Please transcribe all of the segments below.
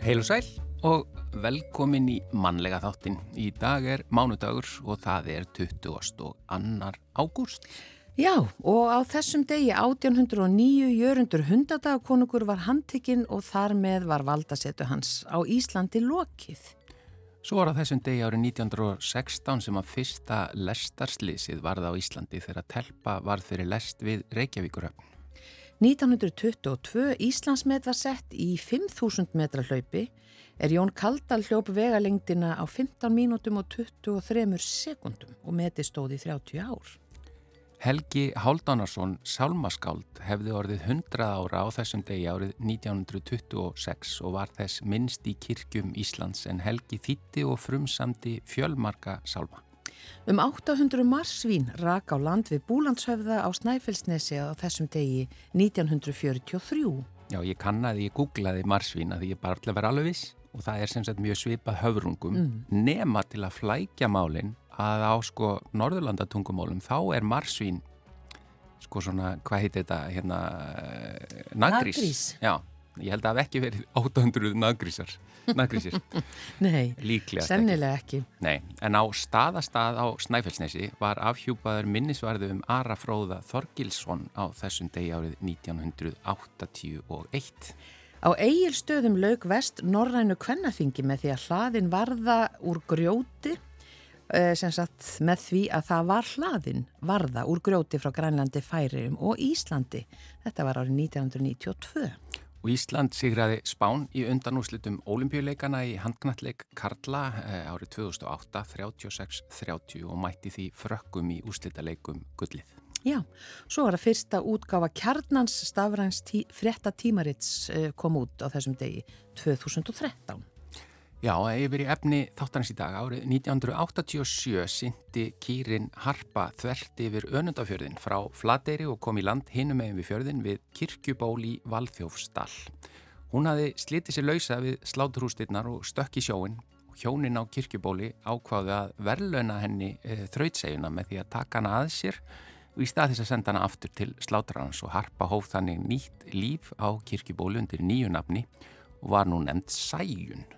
Heil og sæl og velkomin í mannlega þáttin. Í dag er mánudagur og það er 22. ágúst. Já, og á þessum degi 1809 jörundur hundadagakonungur var handtekinn og þar með var valdasetu hans á Íslandi lokið. Svo var á þessum degi árið 1916 sem að fyrsta lestarslýsið varða á Íslandi þegar telpa varð fyrir lest við Reykjavíkuröfn. 1922 Íslandsmet var sett í 5000 metra hlaupi er Jón Kaldal hljóp vegalengdina á 15 mínútum og 23 sekundum og meti stóði 30 ár. Helgi Háldánarsson, sálmaskáld, hefði orðið 100 ára á þessum degi árið 1926 og var þess minnst í kirkjum Íslands en Helgi þýtti og frumsamdi fjölmarka sálma. Um 800 marsvín rak á land við Búlandshöfða á Snæfellsnesi á þessum degi 1943. Já, ég kannaði, ég googlaði marsvín að ég bara alltaf verði alveg viss og það er sem sagt mjög svipað höfrungum mm. nema til að flækja málinn að á sko Norðurlandatungumólum þá er marsvín sko svona, hvað heitir þetta hérna, nagrís. Nagrís. Já, ég held að það hef ekki verið 800 nagrísar nagrísir. Nei, Líklega sennilega ekki. Nei, en á staðastað á Snæfellsnesi var afhjúpaður minnisvarðu um Ara Fróða Þorgilsson á þessum degi árið 1981. Á eigilstöðum laug vest Norrænu kvennafingi með því að hlaðin varða úr grjóti eh, sagt með því að það var hlaðin varða úr grjóti frá Grænlandi, Færium og Íslandi. Þetta var árið 1992. Og Ísland sigraði Spán í undanúslitum ólimpíuleikana í handknalleg Karla eh, árið 2008, 36-30 og mætti því frökkum í úslitaleikum gullið. Já, svo var að fyrsta útgáfa kjarnans stafræns frétta tímarits eh, kom út á þessum degi 2013. Já, yfir í efni þáttanins í dag árið 1987 syndi kýrin Harpa þvert yfir önundafjörðin frá Flateyri og kom í land hinum megin við fjörðin við kirkjuból í Valþjófsdal. Hún hafi slitið sér lausa við sláturhústinnar og stökk í sjóin og hjónin á kirkjubóli ákváði að verðlauna henni e, þrautsegjuna með því að taka hana að sér og í stað þess að senda hana aftur til sláturhans og Harpa hóf þannig nýtt líf á kirkjubóli undir nýju nafni og var nú nefnd Sæjun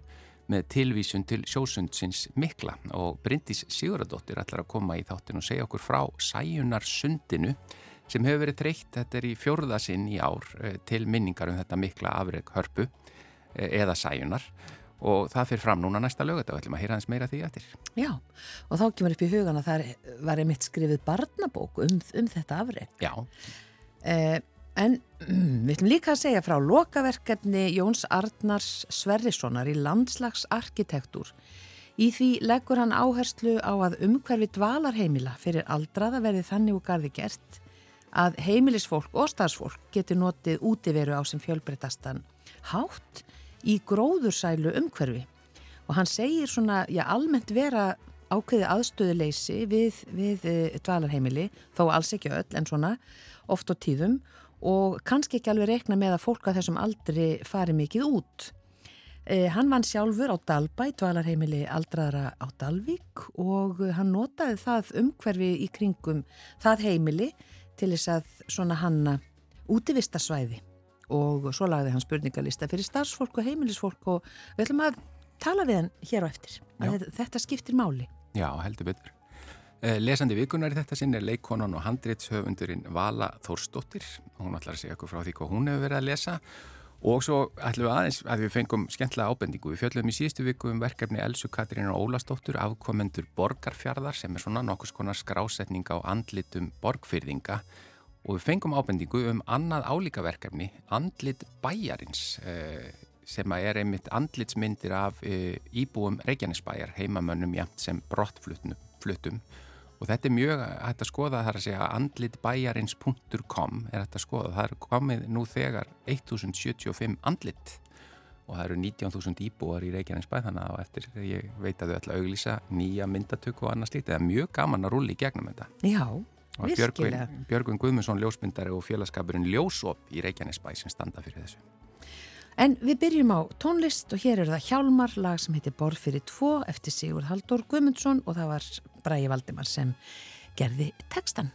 með tilvísun til sjósundsins mikla og Bryndís Siguradóttir ætlar að koma í þáttin og segja okkur frá Sæjunar sundinu sem hefur verið treykt, þetta er í fjórðasinn í ár til minningar um þetta mikla afreg hörpu eða Sæjunar og það fyrir fram núna næsta lögut og ætlum að hýra hans meira því eftir. Já, og þá kemur upp í hugan að það var einmitt skrifið barnabók um, um þetta afreg. Já. Eh, En mm, við ætlum líka að segja frá lokaverkefni Jóns Arnars Sverrissonar í landslagsarkitektúr. Í því leggur hann áherslu á að umhverfi dvalarheimila fyrir aldraða verði þannig úr gardi gert að heimilisfólk og starfsfólk getur notið útiveru á sem fjölbreytastan hátt í gróðursælu umhverfi. Og hann segir svona, já almennt vera ákveði aðstöðuleysi við, við e, dvalarheimili, þó alls ekki öll en svona oft á tíðum og kannski ekki alveg rekna með að fólk að þessum aldri fari mikið út. Eh, hann vann sjálfur á Dalbæ, dvalarheimili aldraðara á Dalvík og hann notaði það umhverfi í kringum það heimili til þess að svona hanna útivistarsvæði og svo lagði hann spurningalista fyrir starfsfólk og heimilisfólk og við ætlum að tala við hann hér á eftir. Þetta skiptir máli. Já, heldur betur. Lesandi vikunar í þetta sinn er leikonan og handréttshöfundurinn Vala Þórsdóttir. Og hún ætlar að segja okkur frá því hvað hún hefur verið að lesa. Og svo ætlum við aðeins að við fengum skemmtilega ábendingu. Við fjöldum í síðustu viku um verkefni Elsu Katrínar Ólastóttur afkomendur borgarfjardar sem er svona nokkus konar skrásetning á andlitum borgfyrðinga og við fengum ábendingu um annað álíka verkefni Andlit bæjarins sem er einmitt andlitsmyndir af íbúum Reykjanesbæjar heimamönnum jæmt sem brottfluttum og þetta er mjög hægt að skoða það er að segja andlitbæjarins.com er hægt að skoða, það er komið nú þegar 1075 andlit og það eru 19.000 íbúar í Reykjanesbæ þannig að eftir ég veit að þau ætla að auglýsa nýja myndatöku og annað slíkt það er mjög gaman að rulli í gegnum þetta. Já, virkilega Björgvin, Björgvin Guðmundsson ljósmyndari og félagskapurinn Ljósop í Reykjanesbæ sem standa fyrir þessu. En við byrjum á tónlist og hér er það Hjálmar lag sem heitir Borð fyrir tvo eftir Sigurd Haldur Guðmundsson og það var Bræi Valdimar sem gerði tekstan.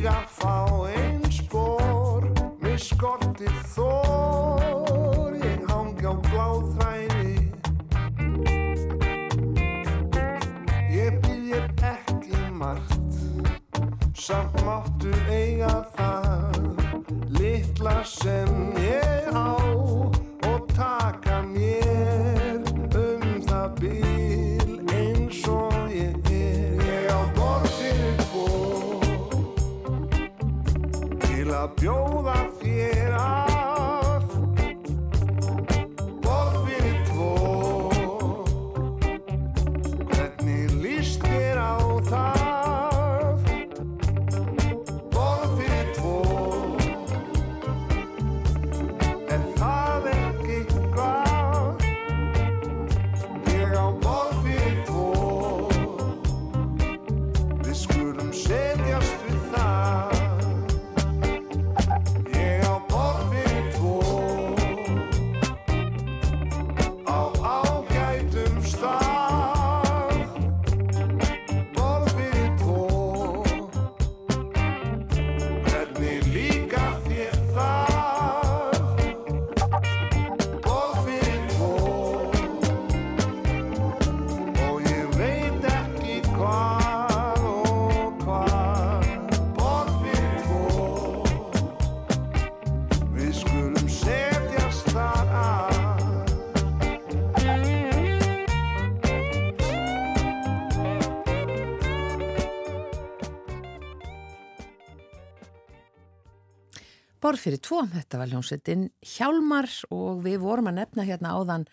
got Borð fyrir tvo, þetta var hljómsveitin Hjálmar og við vorum að nefna hérna áðan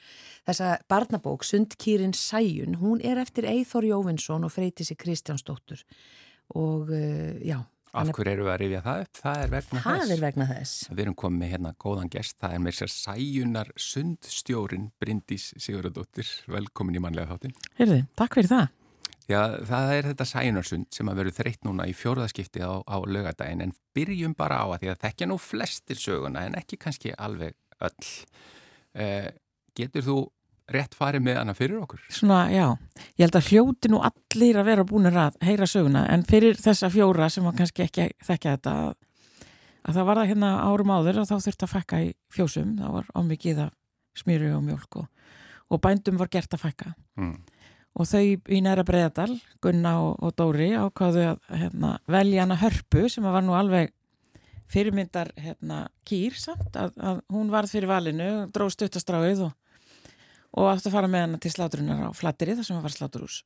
þessa barnabók Sundkýrin Sæjun, hún er eftir Eithor Jóvinsson og Freytísi Kristjánsdóttur og uh, já, Af hverju eru við að rifja það upp? Það er vegna það þess. er vegna þess. Við erum komið með hérna góðan gest, það er með sér sæjunar sundstjórin Bryndís Sigurðardóttir, velkomin í mannlega þáttin. Heyrði, takk fyrir það. Já, það er þetta sæjunarsund sem að veru þreytt núna í fjórðaskipti á, á lögadaginn en byrjum bara á að því að þekkja nú flestir söguna en ekki kannski alveg öll. Eh, getur þú rétt farið með hana fyrir okkur? Svona, já, ég held að hljóti nú allir að vera búinir að heyra söguna en fyrir þessa fjóra sem var kannski ekki þekkja þetta að, að það var það hérna árum áður og þá þurfti að fækka í fjósum, það var ámikið af smýru og mjölk og, og bændum var gert að fækka Mm. Og þau í næra Breiðadal, Gunna og, og Dóri ákváðu að hérna, velja hana hörpu sem var nú alveg fyrirmyndar hérna, kýr samt að, að hún varð fyrir valinu, dróð stuttastráið og, og átti að fara með hana til slátrunar á Flatteri þar sem var sláturhús.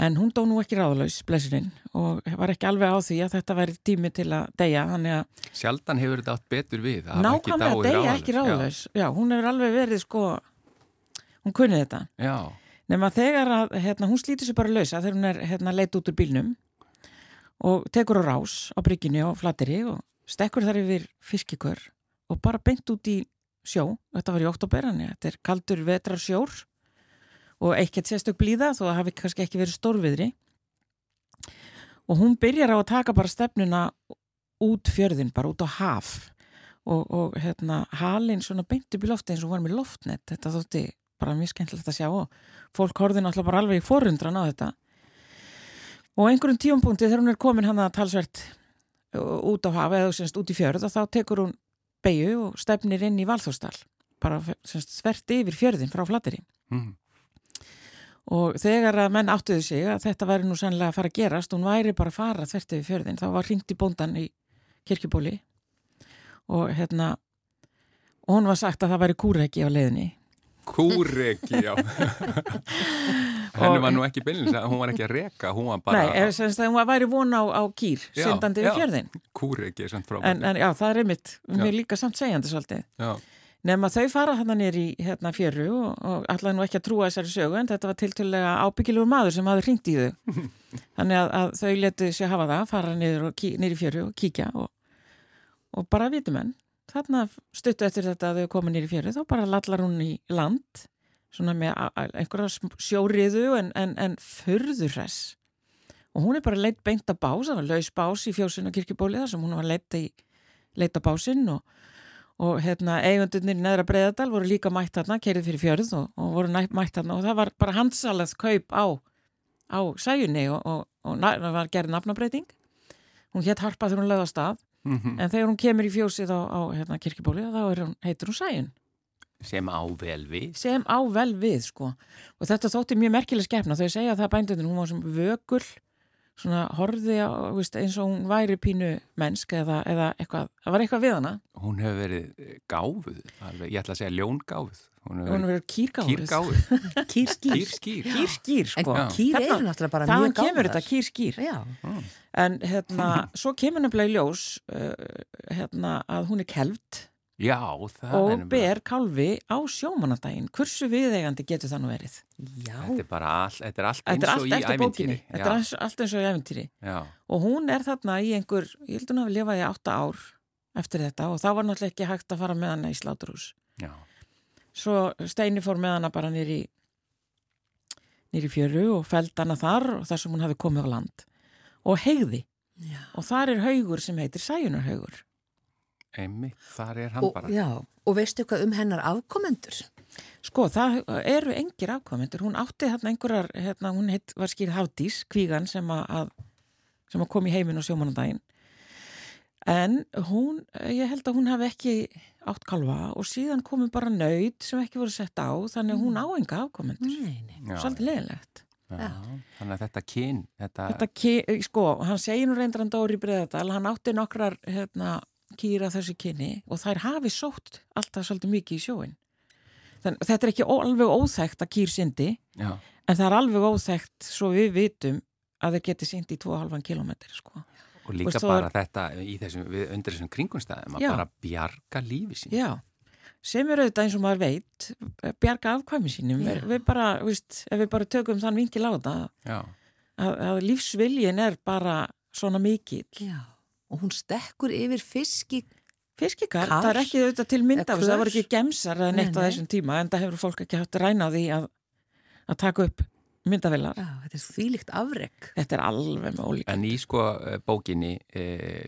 En hún dó nú ekki ráðlaus, blessurinn, og var ekki alveg á því að þetta væri tími til að deyja, þannig að Sjaldan hefur þetta átt betur við. að hafa ekki nákvæmlega dáið deyja ráðalaus. ekki ráðlaus. Já. hún hefur alveg verið sko, hún kunni þetta. Já, Nefn að þegar að, hérna, hún slítur sér bara lausa þegar hún er hérna, leitt út úr bílnum og tekur á rás á brygginni og flatteri og stekkur þar yfir fiskikör og bara beint út í sjó, þetta var í oktober, en þetta er kaldur vetrar sjór og ekkert sérstök blíða þó að hafi kannski ekki verið stórviðri. Og hún byrjar á að taka bara stefnuna út fjörðin, bara út á haf og, og hérna halinn svona beint upp í lofti eins og var með loftnet. Þetta þótti bara mjög skemmtilegt að sjá og fólk horfði náttúrulega bara alveg í forundran á þetta. Og einhverjum tíumpunkti þegar hún er komin hann að talsvert út á haf eða semst út í fjörð og þá tekur hún beigju og stefnir inn í Valþórsdal bara semst svert yfir fjörðin frá flatteri mm. og þegar að menn áttuðu sig að þetta væri nú sannlega að fara að gerast hún væri bara að fara þvert yfir fjörðin þá var hringt í bóndan í kirkjubóli. Og hérna og hún var sagt að það væri kúreki á leiðinni Kúreki, já. Henni var nú ekki beinlins að hún var ekki að reka, hún var bara Nei, að hún væri von á, á kýr syndandi yfir fjörðin kúreki, samt frá. en, en já, það er einmitt, mér líka samt segjandi svolítið Já, Nefn að þau fara þarna nýri í hérna, fjöru og, og allavega nú ekki að trúa þessari sögu en þetta var tiltölulega ábyggilegur maður sem hafði hringt í þau. Þannig að, að þau letu sér hafa það, fara í fjöru og kíkja og, og bara vitum enn. Þarna stuttu eftir þetta að þau koma í fjöru þá bara lallar hún í land svona með einhverja sjóriðu en, en, en furðurres. Og hún er bara leitt beint að bás, það var laus bás í fjósinu kirkjubóli þar sem hún var leitt í leita básinn og og hérna eigundunir í neðra breyðadal voru líka mætt þarna, kerið fyrir fjörð og, og voru mætt þarna og það var bara handsalað kaup á, á sæjunni og, og, og það var gerð nafnabreiting hún hétt harpa þegar hún lögða stað Mhm. en þegar hún kemur í fjósið á, á hérna, kirkibóli þá hún, heitir hún sæjun sem á vel við. sem á vel við sko og þetta þótti mjög merkileg skefna þau segja það bændundin, hún var sem vökul svona horfði á, veist, eins og hún væri pínu mennsk eða, eða eitthvað, það var eitthvað við hana Hún hefur verið gáfuð, alveg, ég ætla að segja ljóngáfuð. Hún hefur verið kýrgáð verið kýrgáfuð. Kýrskýr. Kýrskýr. sko. mjög gáðar. kemur þetta kýrskýr. Já, en hérna, svo kemur nefnilega í ljós uh, hérna, að hún er kelft Já, það er og ber kálfi á sjómanandaginn hversu viðeigandi getur það nú verið? Já. Þetta er bara all, þetta er allt þetta er eins og allt í ævintýri. þetta er allt, eins og í æventýri Já, og hún er þarna í einhver ég held hún hafi lifað í átta ár eftir þetta. Og það var náttúrulega ekki hægt að fara með hana í sláturhús. Já, svo Steini fór með hana bara nýri nýri fjöru og feld hana þar og þar sem hún hafi komið á land og heigði já. og þar er haugur sem heitir Sæjunarhaugur einmitt, þar er hann Og, bara. já, og veistu hvað um hennar afkomendur? Sko, það eru engir afkomendur. Hún átti þarna einhverjar, hérna, hún heit, var skýr Hafdís, kvígan sem að, sem að kom í heiminn á sjómanandaginn. En hún, ég held að hún hafi ekki átt kalva og síðan komu bara nöyð sem ekki voru sett á, þannig að hún á enga afkomendur. Nei, nei. Já, Svolítið leðilegt. já, þannig að þetta kyn, þetta, Þetta, ki- sko, hann segir nú reyndar hann Dóri Breðadal, hann átti nokkrar, hérna, kýra þessu kynni og þær hafi sótt alltaf svolítið mikið í sjóin. Þannig, þetta er ekki alveg óþægt að kýr syndi, já, En það er alveg óþægt svo við vitum að þeir geti syngt í 2,5 km sko. Og líka það bara þetta í þessum, við, undir þessum kringumstæðum að bara bjarga lífi sín. Já, sem er auðvitað eins og maður veit bjarga afkvæmi sínum við, við bara, víst, ef við bara tökum þann vinkil á þetta Já, að, að lífsviljin er bara svona mikill. Já, og hún stekkur yfir fiski. Fiskikar, Kar? það er ekki auðvitað til mynd Eða af þessu, það voru ekki gemsar eða Nei, neitt á nei. þessum tíma en það hefur fólk ekki haft ræna á því að, að taka upp myndavillar. Já, þetta er þvílíkt afreg. Þetta er alveg með ólíka. en í sko eh, bókinni e,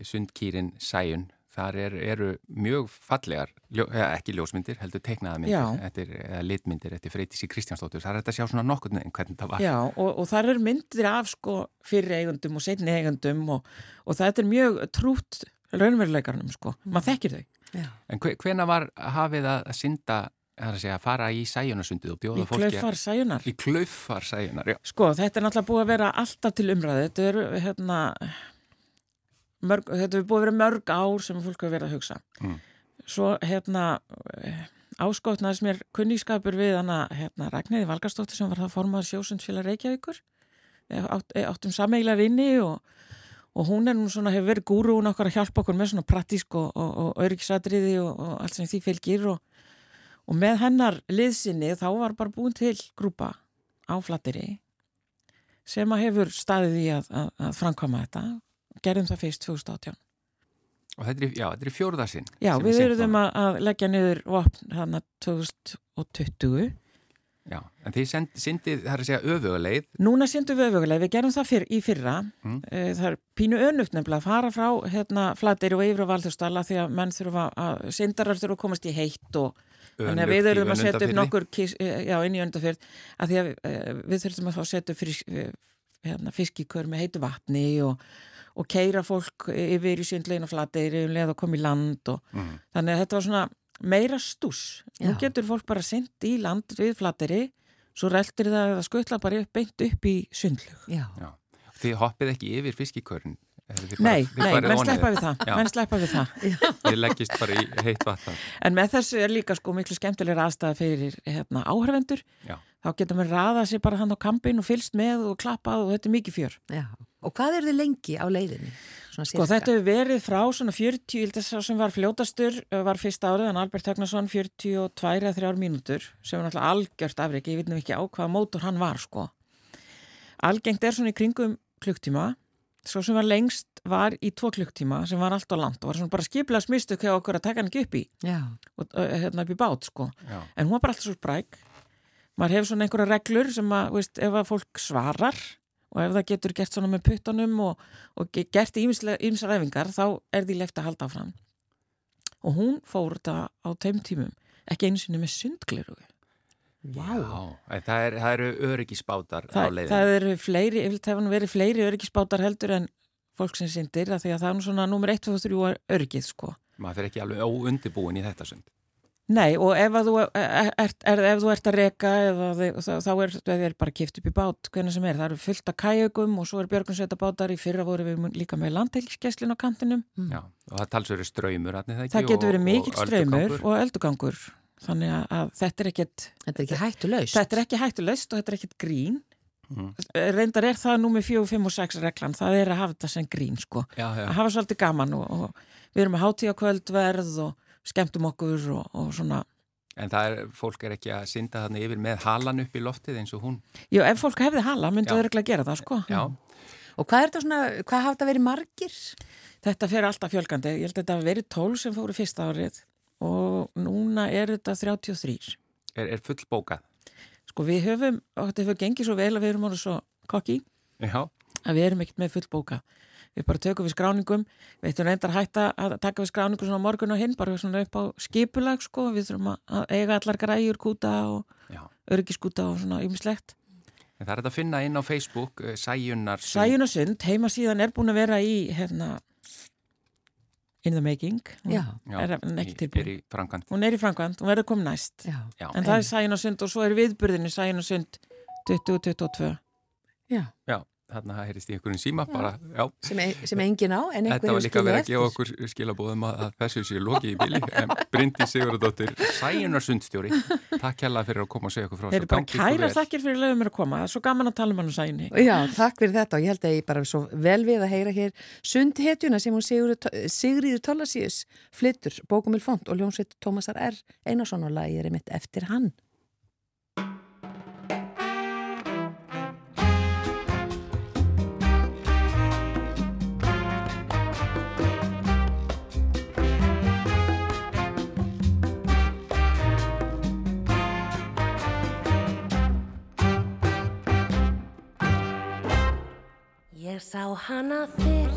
Sundkýrin Sæjun, þar er, eru mjög fallegar, ljó, eða, ekki ljósmyndir, heldur teiknaða Já. myndir, eftir, eða litmyndir eftir Freytísi Kristjánsdóttur. Það er þetta að sjá svona nokkurnu en hvernig það var. Já, og, og það eru myndir af sko fyrir eigundum og seinni eigundum og, og það er mjög trútt raunveruleikarnum sko, maður þekkir þau. Já. En hve, hvena var hafið að synda, það er að segja, að fara í Sæjunasundið og bjóða Í fólki klaufar sæjunar. Í klaufar Sæjunar, já. Sko, þetta er náttúrulega búið að vera alltaf til umræði. Þetta er hérna, mörg, þetta er búið að vera mörg ár sem fólk hefur verið að hugsa. Mm. Svo hérna áskotnaðis mér kunnískapur við hana hérna Ragnæði Valgarsdóttir sem var það formað sjósundsfélag Reykjavíkur átt, áttum sameigilega vinni og, og hún er nú svona, hefur verið gúrún okkar að hjálpa okkur með svona praktísk og, og, og og, og því og með hennar liðsinni þá var bara búin til grúpa á flatteri sem að hefur staðið í að, að, að framkvæma þetta gerðum það fyrst 2018 Og þetta er, já, þetta er fjóruðarsinn. Já, við eruðum að, að leggja niður vopn hann að 2020. Já, en þið syndið, það er að segja, öfuguleið. Núna syndum við öfuguleið, við gerum það fyrr, í fyrra. Mm. Það er pínu önugt nefnilega að fara frá hérna, flatir og yfir á valdurstala því að menn þurfa að, syndarar þurfa að komast í heitt og þannig að við þurfum að setja upp nokkur, já, inn í öndafyrð, að því að við þurfum að setja upp hérna, fiskikör með heitu vatni og og keira fólk yfir í syndlegin og flateyri um leið að koma í land og mm. þannig að þetta var svona meira stús. Nú getur fólk bara synd í land við flateyri svo reltir það að skutla bara upp, beint upp í syndlug. Já. Já. Þið hoppið ekki yfir fiskikörn? Nei, nei, menn sleppa við það. Menn sleppa við það. Þið leggist bara í heitt vatn. En með þessu er líka sko miklu skemmtilegur aðstæða fyrir hérna, áhörvendur. Já. Þá getur maður raðað sér bara hann á kampin og fylst með og klappað og þetta er mikið fjör. Já. Og hvað er þið lengi á leiðinni? Sko þetta hefur verið frá svona 40, ég held að það sem var fljótastur var fyrsta árið, en Albert Högnason 42-3 mínútur sem var náttúrulega algjört afreik, ég veit nefnir ekki á hvaða mótor hann var sko. Algengt er svona í kringum klukktíma, svo sem var lengst var í tvo klukktíma sem var allt á land og var svona bara skiplega smistu hvað okkur að taka hann ekki upp í Já. og hérna upp í bát sko. Já. En hún var bara alltaf svo spræk, maður hefur svona einhverja reglur sem að, veist, ef að fólk svarar og ef það getur gert svona með puttanum og, og gert ímsar æfingar þá er því leift að halda áfram og hún fór þetta á teim tímum ekki einu sinni með sundgliru Wow. Já, það, er, það eru öryggisbátar það, á leiðinu. Það eru fleiri, það hefur verið fleiri öryggisbátar heldur en fólk sem syndir, því að það er svona nummer 1, 2, 3 öryggið sko. Maður fyrir ekki alveg óundibúin í þetta sund. Nei og ef þú ert, er, ef þú ert að reka eða, þá, þá er það bara kipt upp í bát hvernig sem er, það eru fullt af kæjögum og svo er björgunsveitabátar í fyrra voru við líka með landheilskesslin á kantinum. Já, og það talsverður ströymur Það, það getur verið mikil ströymur og öldugangur þannig að þetta er ekkit Þetta er ekki hættulegst Þetta er ekki hættulegst og þetta er ekkit grín. Mm. reyndar er það nú með 4, 5 og 6 reglan, það er að hafa þetta sem grín sko, já, já. að hafa svolítið gaman og, og við erum með hátíakvöldverð og skemmtum okkur og, og svona. En það er, fólk er ekki að synda þarna yfir með halan upp í loftið eins og hún? Jú, ef fólk hefði hala myndi það örgulega gera það sko. Já. Og hvað er þetta svona, hvað hafði það verið margir? Þetta fer alltaf fjölgandi, ég held að þetta hafi verið 12 sem fóru fyrsta árið og núna er þetta 33 Er, er full bókað? Sko við höfum, og þetta hefur gengið svo vel að við erum orðið svo kokki Já. að við erum ekkert með full bókað. Við bara tökum við skráningum við eittum reyndar hætta að taka við skráningum svona morgun og hinn, bara svona upp á skipulag sko, við þurfum að eiga allar græjur kúta og örgiskúta og svona ymmislegt Það er þetta að finna inn á Facebook uh, Sæjunarsund Sæjunarsund, heimasíðan er búin að vera í hérna in the making. Já. er ekki tilbúin í framkvæmt hún er í framkvæmt, hún verður komið næst. Já. Já. en það er Sæjunarsund og svo er viðburðinni Sæjunarsund 2022 Já. Já þarna heyrist í einhverjum síma bara, já. Sem, e sem engin á, en einhverjum skilja eftir. Þetta var líka verið að gefa okkur skilabóðum að, að þessu séu loki í bíli, en Bryndi Sigurðardóttir, Sæjunarsundstjóri, takk hella fyrir að koma og segja okkur frá þessu. Þeir eru bara kæra þakkir fyrir að lögum mér að koma, það er svo gaman að tala um hann og Sæjunni. Já, takk fyrir þetta og ég held að ég bara svo vel við að heyra hér sundhetjuna sem hún Sigriður Tólasíus flyttur, Bókumil Font og Ljónsveit Tómasar R. Einarsson og lagið er mitt eftir hann. Sá hana fyrst,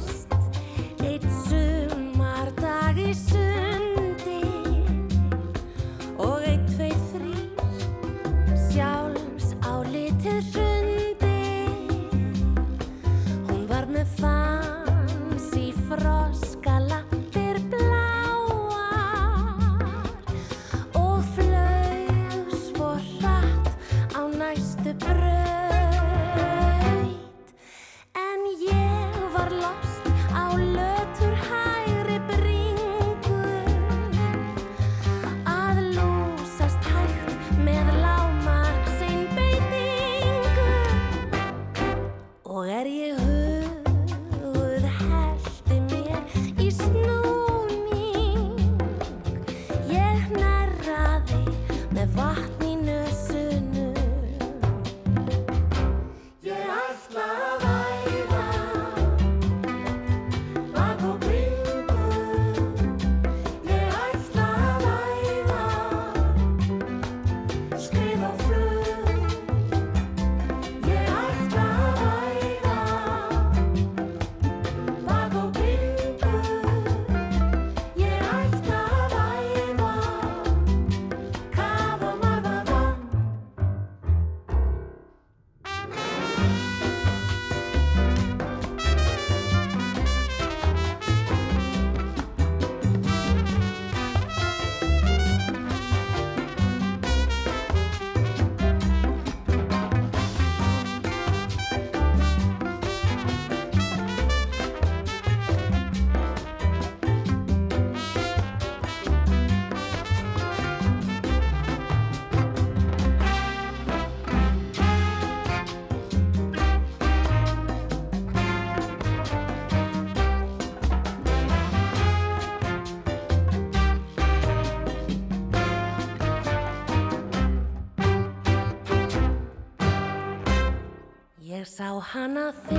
hana fyrst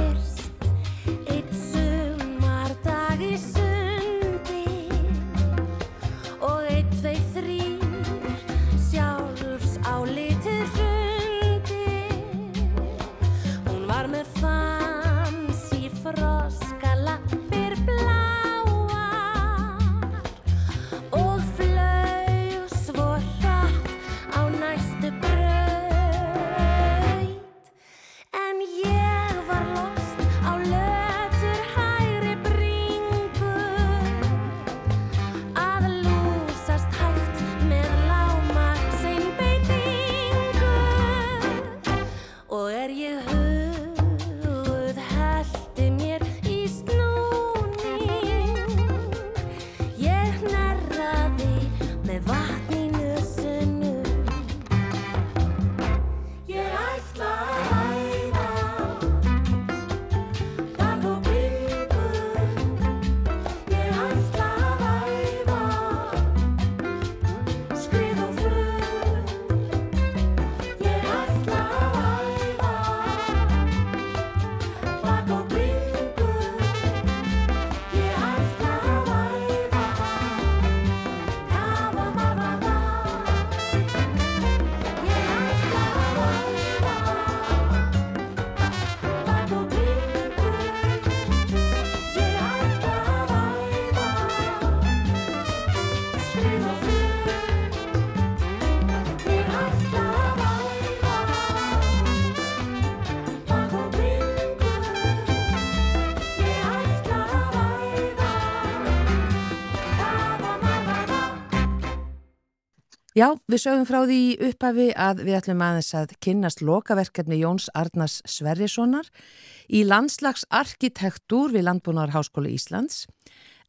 Já, við sögum frá því upphafi að við ætlum aðeins að kynnast lokaverkefni Jóns Arnars Sverrissonar í landslagsarkitektúr við Landbúnaðarháskóla Íslands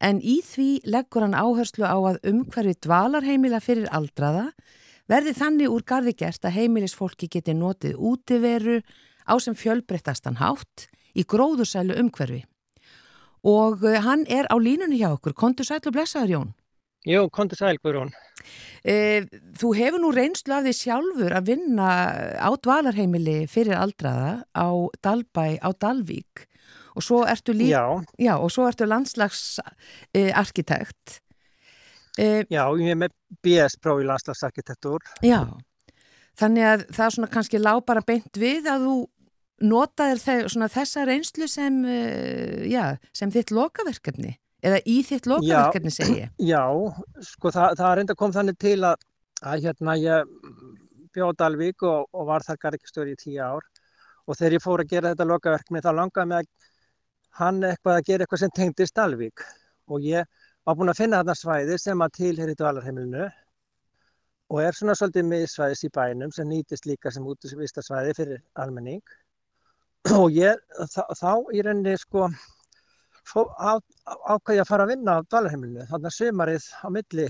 en í því leggur hann áherslu á að umhverfi dvalarheimila fyrir aldraða verði þannig úr garði gert að heimilisfólki geti notið útiveru á sem fjölbreyttastan hátt í gróðursælu umhverfi. Og eh, hann er á línunni hjá okkur, kontur sæl og blessaður Jón. Jú, konti sæl, Guðrún. Eh, Þú hefur nú reynslu af því sjálfur að vinna á dvalarheimili fyrir aldraða á Dalbæ á Dalvík og svo ertu líka, Já, já, og svo ertu landslagsarkitekt. Eh, já, ég er með BS-próf í landslagsarkitektúr. já, þannig að það svona kannski lá bara beint við að þú notaðir þessa reynslu sem, já, sem þitt lokaverkefni eða í þitt lokaverkefni segi ég. Já, sko það, það reynda kom þannig til að, að hérna ég bjóð Dalvík og, og var þar garðikistöri í tíu ár. Og þegar ég fór að gera þetta lokaverkni þá langaði mig að hann eitthvað að gera eitthvað sem tengdist Dalvík. Og ég var búinn að finna þarna svæði sem að tilheri dvalarheimilinu. Og er svona svolítið miðsvæðis í bænum sem nýtist líka sem útvistasvæði fyrir almenning. Og ég þá, þá í rauninni sko fó- á- á- ákvað ég að fara að vinna á dvalarheimilinu? Þarna sumarið á milli,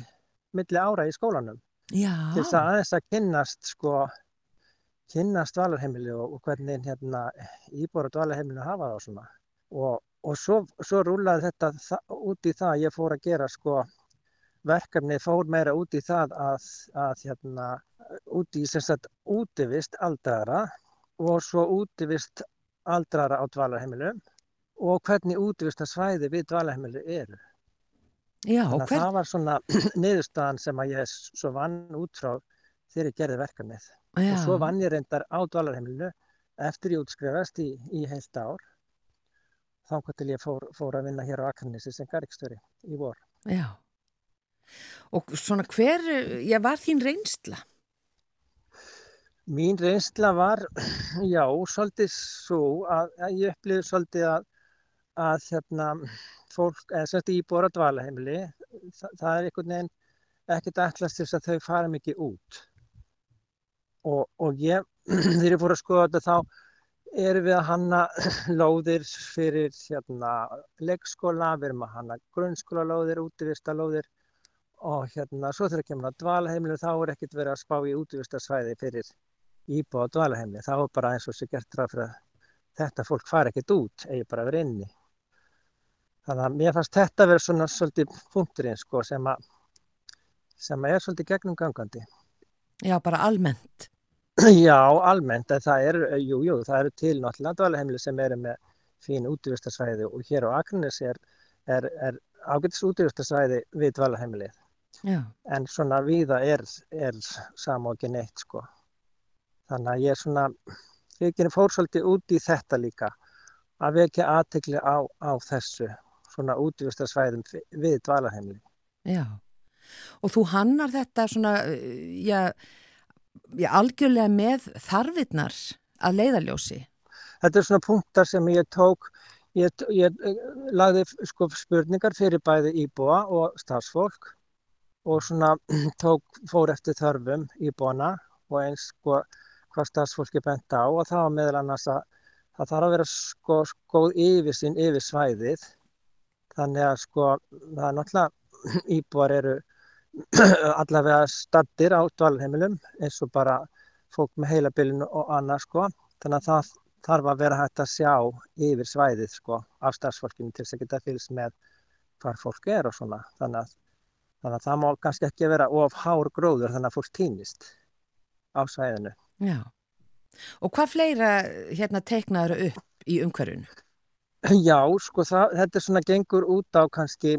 milli ára í skólanum. Já, til þess að aðeins að kynnast sko kynnast dvalarheimili og, og hvernig hérna íbúra dvalarheimilinu hafa það og svona. Og, og svo, svo rúlaði þetta út í það að ég fór að gera sko verkefni fór meira út í það að, að hérna út í sem sagt útivist aldrara og svo útivist aldrara á dvalarheimilum og hvernig útivistarsvæði við dvalarheimili eru. já, Þannig að hver, það var svona niðurstaðan sem að ég svo vann út frá þegar ég gerði verkefnið. já, Og svo vann ég reyndar á dvalarheimilinu eftir ég útskrifast í, í heilt ár. Þá til ég fór, fór að vinna hér á Akarnesi sem garrikstöri í vor. já. Og svona hver, já, var þín reynsla? Mín reynsla var, já, svolítið svo að, að ég upplifði svolítið að, að hérna, fólk, eða semst íbúar á dvalarheimili, það, það er einhvern veginn ekkert til þess að þau fara mikið út. Og, og ég, þegar ég fór að skoða þetta þá erum við að hanna lóðir fyrir hérna, leikskóla, við erum að hanna grunnskóla lóðir, útivista lóðir og hérna, svo þegar kemur að dvalarheimili þá er ekkert verið að spá í útivistasvæði fyrir íbúa á dvalarheimili. Það var bara eins og sér gert ráð fyrir að þetta fólk fari ekkert út, eigi bara vera inni. Þannig að mér fannst þetta vera svona svolítið punkturinn sko sem að sem að er svolítið gegnum gangandi. Já, bara almennt. Já, almennt, en það eru, jú, jú, það eru til náttúrulega dvalarheimili sem eru með fín útvistarsvæði og hér á Akranes er, er, er ágætis útvistarsvæði við dvalarheimilið. Já, En svona víða er, er ekki neitt, sko. Þannig að ég er svona, ég fór svolítið út í þetta líka, að vekja aðtekli á, á þessu, svona útvistarsvæðum við dvalarheimili. já. Og þú hannar þetta svona, eh, já, já algjörlega með þarfirnar að leiðarljósi. Þetta er svona punktar sem ég tók, ég, ég eh, lagði sko spurningar fyrir bæði íbúa og starfsfólk og svona tók, fór eftir þörfum íbúana og eins sko hvað starfsfólki bent á og það var meðal annars að það þarf að vera sko góð yfirsýn yfir svæðið þannig að sko það er náttúrulega íbúar eru allavega stattir á dvalarheimilum eins og bara fólk með heilabilin og annað sko þannig að það þarf að vera hægt að sjá yfir svæðið sko af starfsfólkinu til þess að geta fylgst með hvar fólk er og svona þannig að, þannig að það má kannski ekki vera of hár gróður þannig að fólk týnist á svæðinu. Já. Og hvað fleira hérna teiknaður upp í umhverjunu? Já, sko það, þetta er svona gengur út á kannski,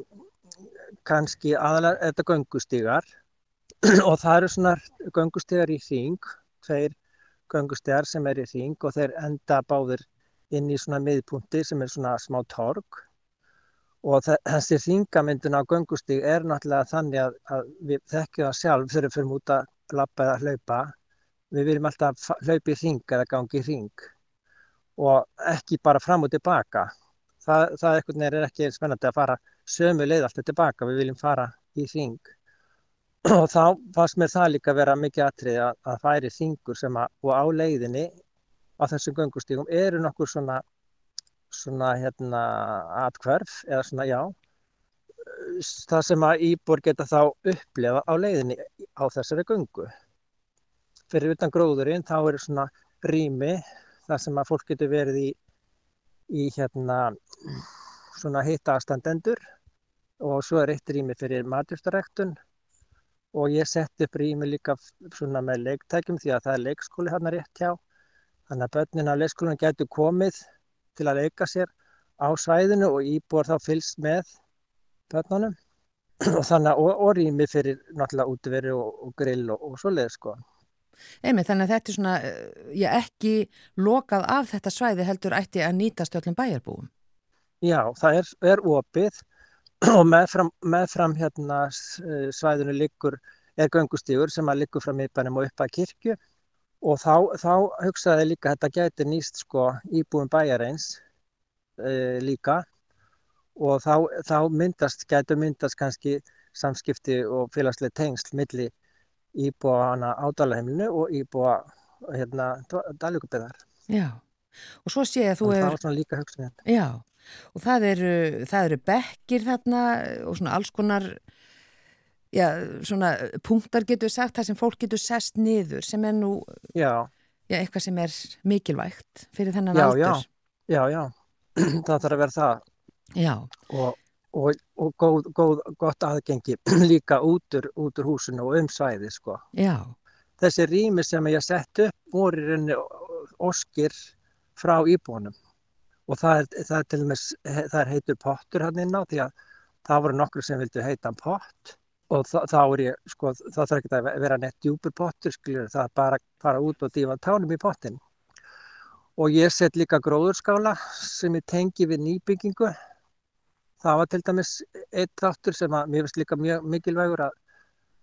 kannski aðalega þetta göngustígar og það eru svona göngustígar í hring, tveir göngustígar sem er í hring og þeir enda báðir inn í svona miðpunti sem er svona smá torg. Og þe- þessi hringamyndun á göngustíg er náttúrulega þannig að, að við þekkjum það sjálf þegar við fyrir út að lappa eða hlaupa. Við viljum alltaf hlaupa í hring eða gangi í hring og ekki bara fram og tilbaka. Það, það veginn er ekki spennandi að fara sömu leið alltaf tilbaka, við viljum fara í hring. Og þá fannst mér það líka vera mikið atrið að, að færi hringur sem að, og á leiðinni á þessum göngustígum eru nokkur svona, svona hérna atkverf eða svona já, það sem að íbúr geta þá upplefa á leiðinni á þessari göngu. Fyrir utan gróðurinn þá eru svona rými þar sem að fólk getur verið í, í hérna svona hitta aðstandendur og svo er eitt rými fyrir matjústarektun og ég sett upp rými líka svona með leiktækjum því að það er leikskóli hérna rétt hjá. Þannig að börnin á leikskólanum getur komið til að leika sér á svæðinu og íbúar þá fylgst með börnunum og þannig að og, og rými fyrir náttúrulega útiveri og, og grill og, og svoleið sko. Einmitt, þannig að þetta er svona, eh, já, ekki lokað af þetta svæði heldur ætti að nýtast öllum bæjarbúum. Já, það er, er opið og meðfram, meðfram hérna eh, svæðinu liggur, er göngustígur sem að liggur frá miðbænum og upp að kirkju og þá, þá hugsaði ég líka að þetta gæti nýst sko íbúum bæjareins e, líka og þá, þá myndast, gætu myndast kannski samskipti og félagslega tengsl milli íbúa hana ádalaheimilinu og íbúa hérna daljökubiðar. Já, og svo sé ég að þú Það er, svona líka hugsun. já, og það eru, það eru bekkir þarna og svona alls konar, já, svona punktar getur sagt, það sem fólk getur sest niður, sem er nú, Já. já, eitthvað sem er mikilvægt fyrir þennan Já, aldur. Já, já, það þarf að vera það Já, og, og, og góð, góð, gott aðgengi líka út úr, út úr húsinu og um svæði sko. já, Þessi rými sem ég sett upp voru í rauninni óskir frá íbúanum og það er, það er til dæmis, það er heitur pottur hann inn á því að það voru nokkur sem vildu heita pott og þá, þá er ég, sko, það þarf ekki að vera nett djúpur pottur, skiljur, það er bara að fara út og dífa tánum í pottin. Og ég set líka gróðurskála sem ég tengi við nýbyggingu. Það var til dæmis eitt þáttur sem að mér finnst líka mjög mikilvægur að,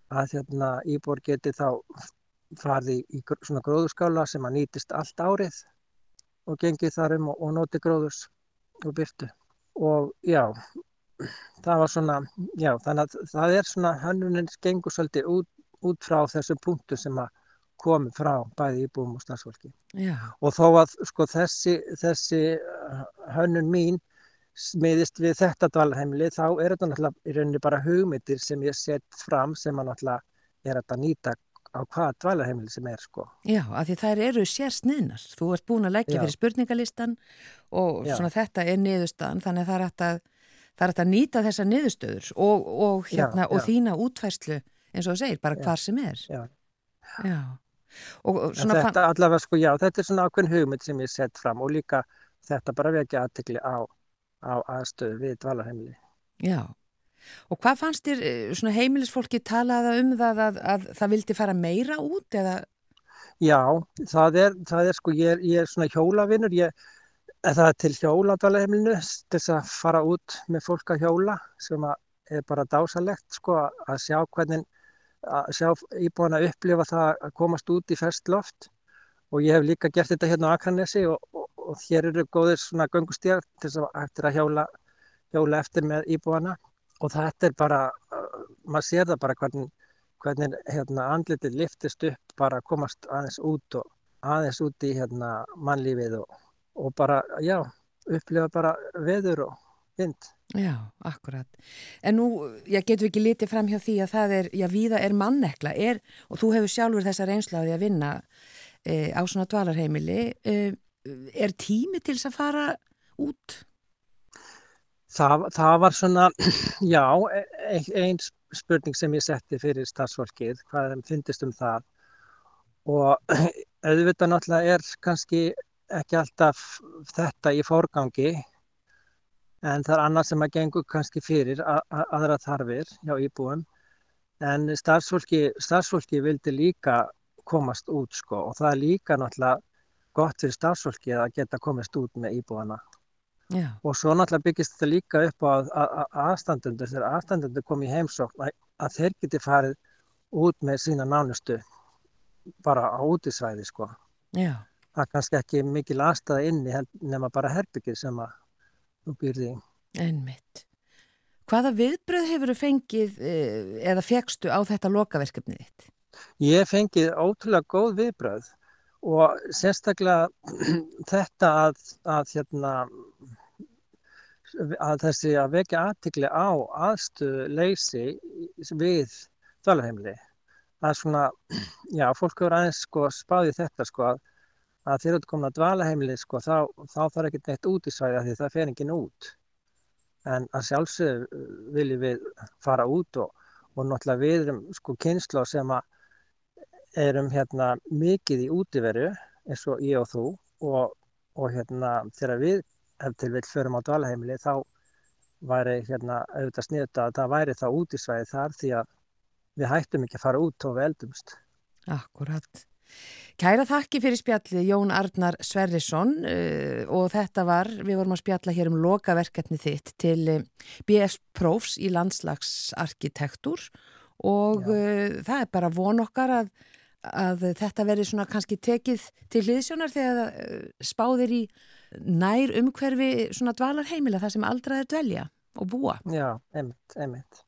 að hérna, íbúar geti þá farið í, svona gróðurskála sem að nýtist allt árið og gengið þar um og, og noti gróðurs og byrtu. Og já, það var svona, já, þannig að það er svona, hönnunin gengur svolítið út, út frá þessum punktu sem að komi frá bæði íbúum og starfsfólki. já, Og þó að sko þessi, þessi uh, hönnun mín smiðist við þetta dvalarheimili, þá er þetta náttúrulega í rauninni bara hugmyndir sem ég set fram sem að náttúrulega er að nýta á hvaða dvalarheimili sem er sko. já, af því þær eru sér sniðnar. Þú ert búin að leggja Já. fyrir spurningalistan og Já. svona þetta er niðurstaðan, þannig að það er að, að nýta þessar niðurstöður og, og, Já, hérna, og já. þína útfærslu eins og þú segir, bara Já. hvar sem er. Já. Já. Og, og þetta allavega sko, já, þetta er svona ákveðin hugmynd sem ég sett fram og líka þetta bara vekja aðtekli á, á aðstöðu við dvalarheimili. Já. Og hvað fannst þér eh, svona heimilisfólki talaða um það að, að það vildi fara meira út eða? Já, það er, það er sko, ég er, ég er svona hjólavinnur, ég, en það er til hjóla á dvalarheimilinu þess að fara út með fólk að hjóla sem að er bara dásalegt sko að- að sjá hvernig, að sjá íbúin að upplifa það að komast út í ferskt loft og ég hef líka gert þetta hérna á Akranesi og, og, og hér eru góðir svona göngustíðar til þess að eftir að hjóla, hjóla eftir með íbúana og þetta er bara, uh, maður sér það bara hvernig, hvernig hérna, andlitið liftist upp bara að komast aðeins út og aðeins út í hérna, mannlífið og, og bara, já, upplifa bara veður og vind. Já, akkurat. En nú, ég getur ekki litið fram hjá því að það er, já, víða er mannekla, er, og þú hefur sjálfur þessa reynsla á því að vinna e, á svona dvalarheimili, e, er tími til þess að fara út? Það, það var svona, já, e- einn spurning sem ég setti fyrir starfsfólkið, hvað þeim fyndist um það og auðvitað náttúrulega er kannski ekki alltaf þetta í fórgangi en það er annað sem að gengur kannski fyrir aðra þarfir hjá íbúum en starfsfólki, starfsfólki vildi líka komast út sko og það er líka náttúrulega gott fyrir starfsfólki að geta komast út með íbúana Já, og svo náttúrulega byggist þetta líka upp á að, að, að aðstandundur, þegar aðstandundur kom í heimsókn, að, að þeir geti farið út með sína nánustu bara á útisvæði sko. já, Það er kannski ekki mikil aðstæða inni nema bara herbyggið sem að þú býrði einmitt. Hvaða viðbröð hefur þú fengið e, eða fegstu á þetta lokaverkefnið þitt? Ég fengið ótrúlega góð viðbröð og sérstaklega þetta að, að, hérna, að þessi að vekja aðtikli á aðstöðu leysi við dvalarheimili. Það er svona, já, fólk hefur aðeins sko spáði þetta sko að, að þegar þú komin að dvalarheimili sko þá, þá þarf ekkert neitt út í svæði af því það fer enginn út. En að sjálfsögðu viljum við fara út og, og náttúrulega við erum sko kynsla sem að erum hérna mikið í útiveru eins og ég og þú og, og hérna þegar við ef til vill förum á dvalaheimili þá væri hérna auðvitað sniðut að það væri þá útisvæði þar því að við hættum ekki að fara út og við eldumst. Akkurat. Kæra þakki fyrir spjallið Jón Arnar Sverrisson uh, og þetta var, við vorum að spjalla hér um lokaverkefni þitt til uh, BS Prófs í landslagsarkitektur og uh, það er bara von okkar að, að þetta verði svona kannski tekið til hliðsjónar þegar uh, spáðir í nær umhverfi svona dvalarheimila þar sem aldraðir dvelja og búa. Já, einmitt, einmitt.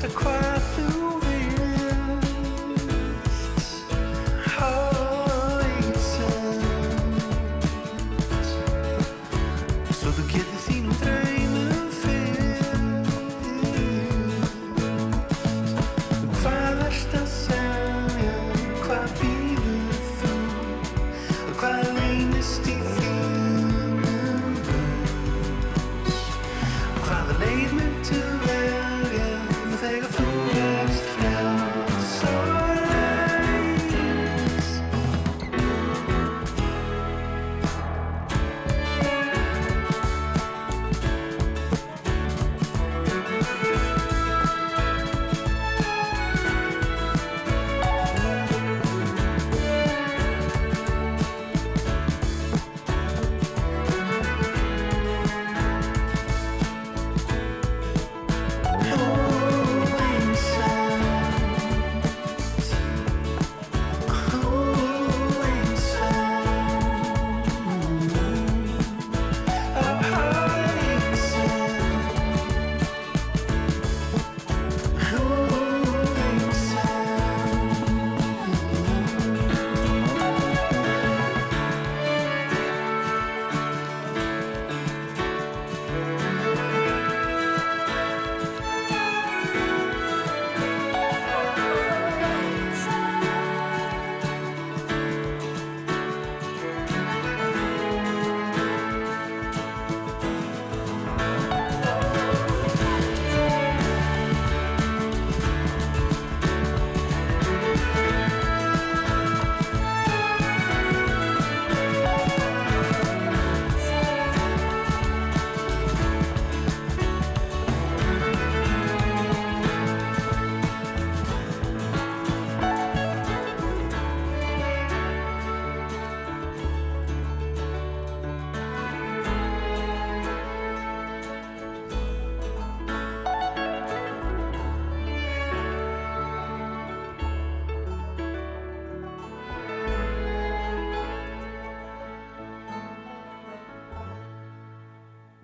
The cry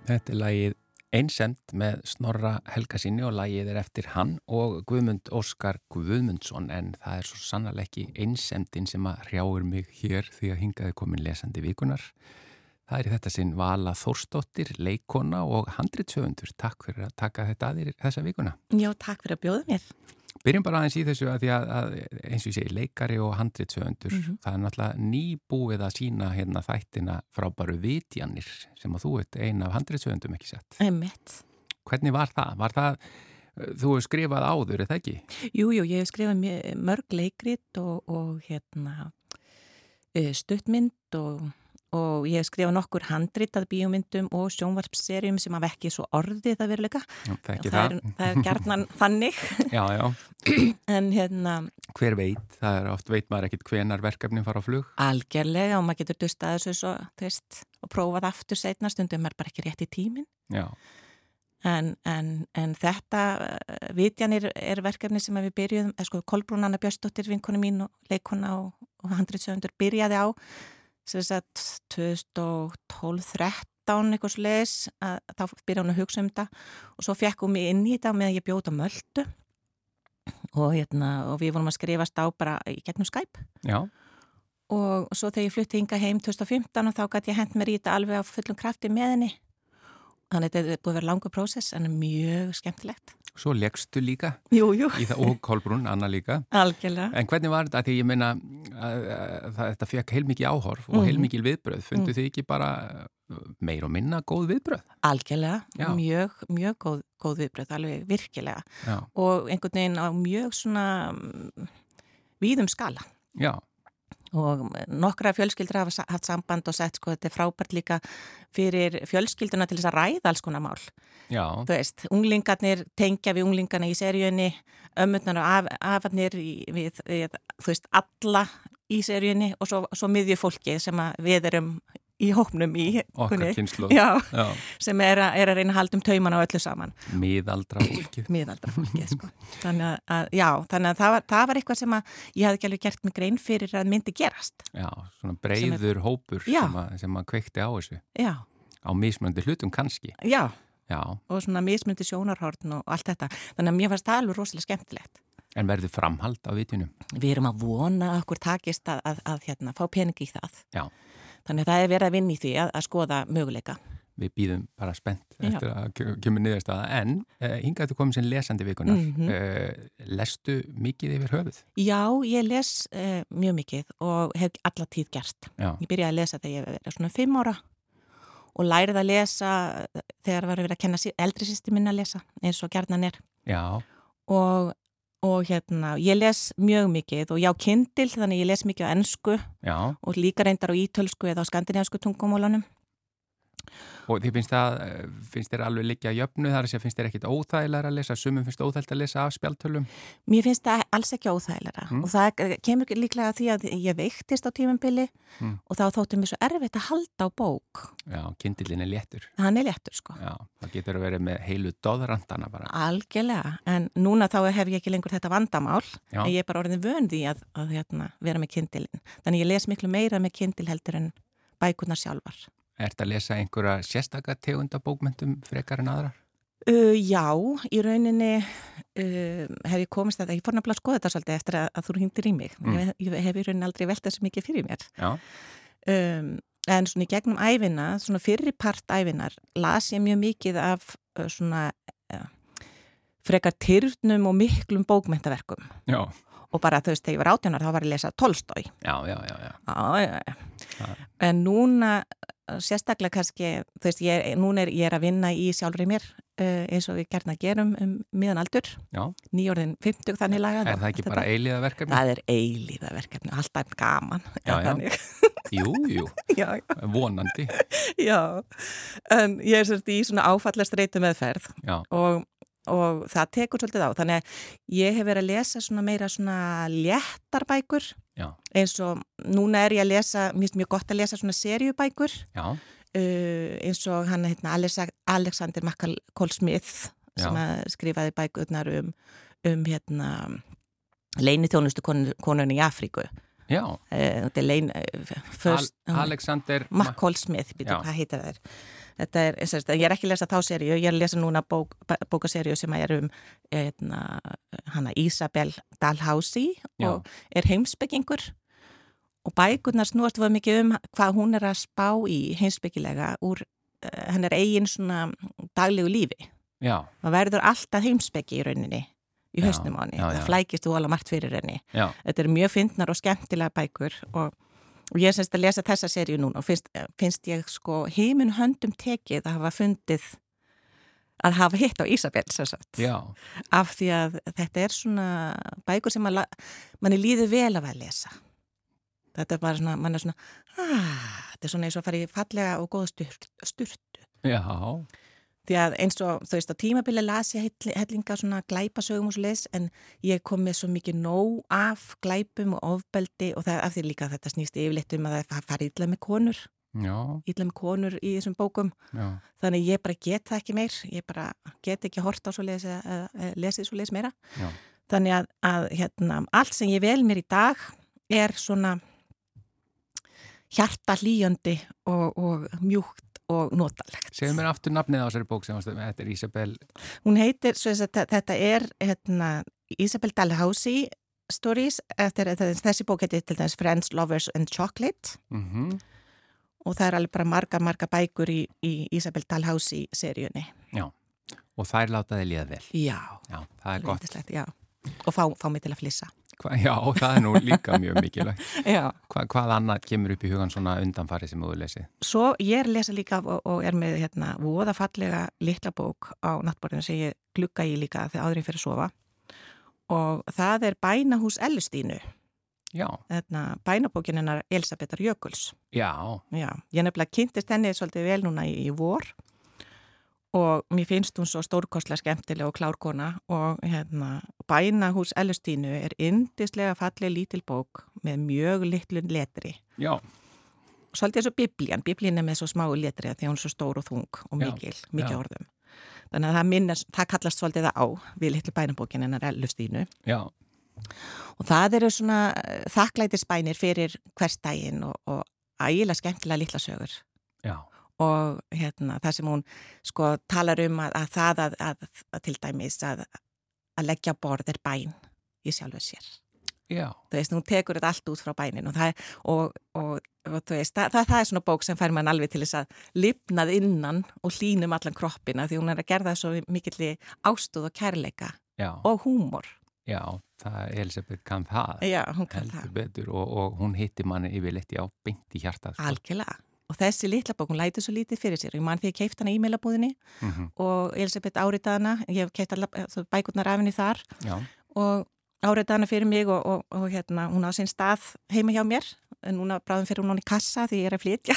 Þetta er lagið Einsemt með Snorra Helgasinni og lagið er eftir hann og Guðmund Óskar Guðmundsson en það er svo sannarlega ekki einsemtin sem að hrjáur mig hér því að hingaði komin lesandi vikunar. Það er í þetta sinn Vala Þórsdóttir, leikona og handritsöfundur. Takk fyrir að taka þetta að þér þessa vikuna. Já, takk fyrir að bjóða mér. Byrjum bara aðeins í þessu að því að, að eins og ég segi leikari og handritsöfundur. Mhm. Það er náttúrulega nýbúið að sína hérna þættina frábæru vitjanir sem að þú ert ein af handritsöfundum ekki sett. Einmitt. Hvernig var það? Var það, þú hefur skrifað áður, er það ekki? Jú, jú, ég hef skrifað mörg leikrit og, og hérna eh, stuttmynd og, og ég hef skrifað nokkur handritað bíómyndum og sjónvarpserjum sem hafa ekki svo orðið að veruleika. Það, það. er, það er gjarnan þannig Já, já. en hérna Hver veit? Það er oft veit maður ekkit hvenar verkefnin fara á flug. algjörlega og maður getur dustað þessu svo, þú veist, og prófað aftur setna stundum er bara ekki rétt í tímin. Já, En, en, en þetta, uh, vitjanir er verkefni sem við byrjuðum, eða sko Kolbrún Anna Björnsdóttir, vinkonu mín og leikona og, og handritsöfundur byrjaði á sem sagt 2012-13 eitthvað að þá byrjaði hún að hugsa um þetta. Og svo fekk hún mig inn í þetta með að ég bjóta möldu og, hérna, og við vorum að skrifast á bara í gegnum Skype. Já, og svo þegar ég flutti hinga heim 2015 og þá gæti ég hent mér í þetta alveg á fullum krafti með henni. Þannig að þetta er búið að vera langur prósess en mjög skemmtilegt svo leggstu líka Jú, jú, það og Kolbrún, Anna líka. algjörlega En hvernig var þetta? Því ég meina að, að, þetta fekk heilmikið áhorf og Mhm. heilmikið viðbröð. Fundu Mhm. þið ekki bara uh, meir og minna góð viðbröð? algjörlega, mjög, mjög góð, góð viðbröð, alveg virkilega Já, og einhvern veginn á mjög svona mm, víðum skala já, og nokkra fjölskyldur hafa haft samband og sett sko þetta er frábært líka fyrir fjölskylduna til þess að ræða alls konar mál. Já, þú veist, unglingarnir tengja við unglingana í seríunni, ömmurnar og af, afarnir við, við, þú veist, alla í seríunni og svo, svo miðju fólki sem við erum í hópnum í okkar kynslu. Sem er, að- er að reyna að halda um tauman á öllu saman, Miðaldra fólki sko. þannig að- já, þannig að það var, það var eitthvað sem ég hafði ekki alveg gert mig grein fyrir að myndi gerast Já, svona breyður hópur Já. sem að, sem að kveikti á þessu. já, Á mismöndi hlutum kannski. já, og svona mismundi sjónarhorn og allt þetta, þannig að mér fannst það alveg rosalega skemmtilegt en verður framhald á vitjunum. við erum að vona okkur takist að, að, að hérna, fá pening í það. Já. Þannig að það er verið að vinna í því að, að skoða möguleika. Við býðum bara spennt Já. eftir að ke- kemur niðurstaða. En uh, hingað þú komið sem lesandi vikunar. Mhm. uh, lestu mikið yfir höfuð? Já, ég les uh, mjög mikið og hef alla tíð gert. Já, Ég byrjaði að lesa þegar ég verið svona fimm ára og lærið að lesa þegar var verið að kenna eldri sýsti minna að lesa eins og gerðnan er. já, Og, og hérna, ég les mjög mikið og já, kindil, þannig ég les mikið á ennsku og líka reyndar á ítölsku eða á skandinavisku tungumólunum. Og þið finnst það, eh, finnst þér alveg liggja jöfnu þar að segja, finnst þér ekkit óþægilega að lesa, sumum finnst óþægilega að lesa af spjaltölum? Mér finnst það alls ekki óþægilega Mm. og það kemur líklega að því að ég veiktist á tímambili Mm. og þá þótti mér svo erfitt að halda á bók. Já, kindilin er léttur. Hann er léttur sko. Já, það getur að vera með heilu doðrandana bara. Algjörlega, en núna þá hef ég ekki lengur þetta vandamál Já. en ég er bara orðin vön því að, að hérna, vera með kindilin. Þannig ég les miklu meira með kindil heldur en bækunar sjálfar. Ert að lesa einhverja sérstaka tegunda bókmentum frekar en aðrar? Uh, já, í rauninni uh, hef ég komist að það, ég fór nefnilega að skoða þetta svolítið eftir að, að þú hringtir í mig. Mm. Ég, ég hef í rauninni aldrei velt þessu mikið fyrir mér. Um, en svona í gegnum æfina, svona fyrri part æfinar, las ég mjög mikið af uh, svona frekar tyrfnum og miklum bókmentaverkum já, og bara þú veist, þegar ég var átjónar þá var ég að lesa Tolstói já, já, já, já. já, já, en núna sérstaklega kannski, þú veist, ég, núna er ég er að vinna í sjálfri mér uh, eins og við gerna gerum um miðan aldur nýjórðin 50 þannig lagað Er það ekki bara eiliða verkefni? Það er eilíða verkefni, alltaf gaman Já, já. Jú, jú, já, vonandi. Já, en ég er svolítið í svona áfallast reytu meðferð og, og það tekur svolítið á. Þannig að ég hef verið að lesa svona meira svona léttarbækur já, eins og núna er ég að lesa, mér finnst mjög gott að lesa svona seriubækur já, uh, eins og hann heitna Alexa, Alexander McCall Smith sem skrifaði bækurnar um, um hérna leini þjónustu konunni í Afríku. já. Uh, þetta lein, uh, Al first, Alexander McCall Smith, býtum Já. hvað heitir það er Þetta er, sagt, ég er ekki að lesa þá seríu, ég er að lesa núna bók, bókaseríu sem er um eitna, hana Isabel Dalhousie Já. og er heimsbyggingur og bækurnar snúast var mikið um hvað hún er að spá í heimsbyggilega úr uh, hennar eigin svona daglegu lífi. Já, Það verður alltaf heimsbyggi í rauninni í hausnum á henni. Það flækist þú alveg margt fyrir henni. já, Þetta eru mjög fyndnar og skemmtilega bækur og, og ég er semst að lesa þessa seríu núna og finnst, finnst ég sko heimin höndum tekið að hafa fundið að hafa hitt á Ísabel sem sagt. já, Af því að þetta er svona bækur sem manni líður vel af að lesa. Þetta er bara svona, mann er svona, ah, þetta er svona eins og að fara í fallega og góða sturtu. já, Því að eins og, þú veist, á tímabili las ég helli- hellinga svona glæpasögum og svo leis en ég kom með svo mikið nóg af glæpum og ofbeldi og það af því líka að þetta snýst yfirleitt um að það fari illa með konur, já, illa með konur í þessum bókum. já, Þannig ég bara get það ekki meir, ég bara get ekki hort á svo leis eða lesið svo leis meira. Já. Þannig að, að hérna, allt sem ég vel mér í dag er svona hjarta hlýjandi og, og mjúkt og notalegt. segðu mér aftur nafnið á þessari bók sem þetta er Isabel, Hún heitir, að þetta er hérna, Isabel Dalhousie Stories, eftir, þessi bók heitir til dæmis Friends, Lovers and Chocolate mhm, og það er alveg bara margar, margar bækur í, í Isabel Dalhousie seríunni. og þær látaði líða vel, Já, já, það er gott, já. Og fá, fá mig til að flissa. Hva, já, það er nú líka mjög mikilvægt. Hva, hvað annað kemur upp í hugan svona undanfari sem þú lesið? Svo ég er að lesa líka og, og er með hérna voða fallega litla bók á nattborðinu sem ég glugga í líka þegar áður ég fyrir að sofa og það er Bænahús Ellustínu, Já, hérna, bænabókin hennar Elisabetar Jökuls. já, Já, ég nefnilega kynntist henni svolítið vel núna í, í vor og mér finnst hún svo stórkostlega skemmtileg og klárkona og hérna bænahús Ellustínu er yndislega falleg lítil bók með mjög litlun letri. já, Svolítið eins og biblían, biblían er með svo smáu letri að því hún er svo stór og þung og Já, mikil, mikil já. orðum. Þannig að það, minnast, það kallast svolítið það á við litlu bænabókin hennar Ellustínu já, og það eru svona þakklætisbænir fyrir hverstægin og, og ægilega skemmtilega litla sögur. já, og hérna, það sem hún sko talar um að, að það að, að, að til dæmis að, að leggja á borð er bæn í sjálfu sér. já, Þú veist, hún tekur þetta allt út frá bænin og það, og, og, og veist, það, það, það er svona bók sem fær mann alveg til þess að lifnað innan og hlínum allan kroppina því hún er að gerða svo mikill ástúð og kærleika já, og húmor. já, það Elisabeth kann það, Já, hún kann það. betur og, og hún hitti manni yfirleitt, já, beint í hjartað. sko. Algjörlega. Og þessi litla bók, hún lætur svo lítið fyrir sér. Ég man því ég keipt hana í e-mailabúðinni Mhm, og Elisabeth áritaði hana, ég hef keipt allar bækurnar af henni þar. Já, og áritaði hana fyrir mig og, og, og hérna, hún á sinn stað heima hjá mér. En núna bráðum fyrir hún í kassa því ég er að flytja.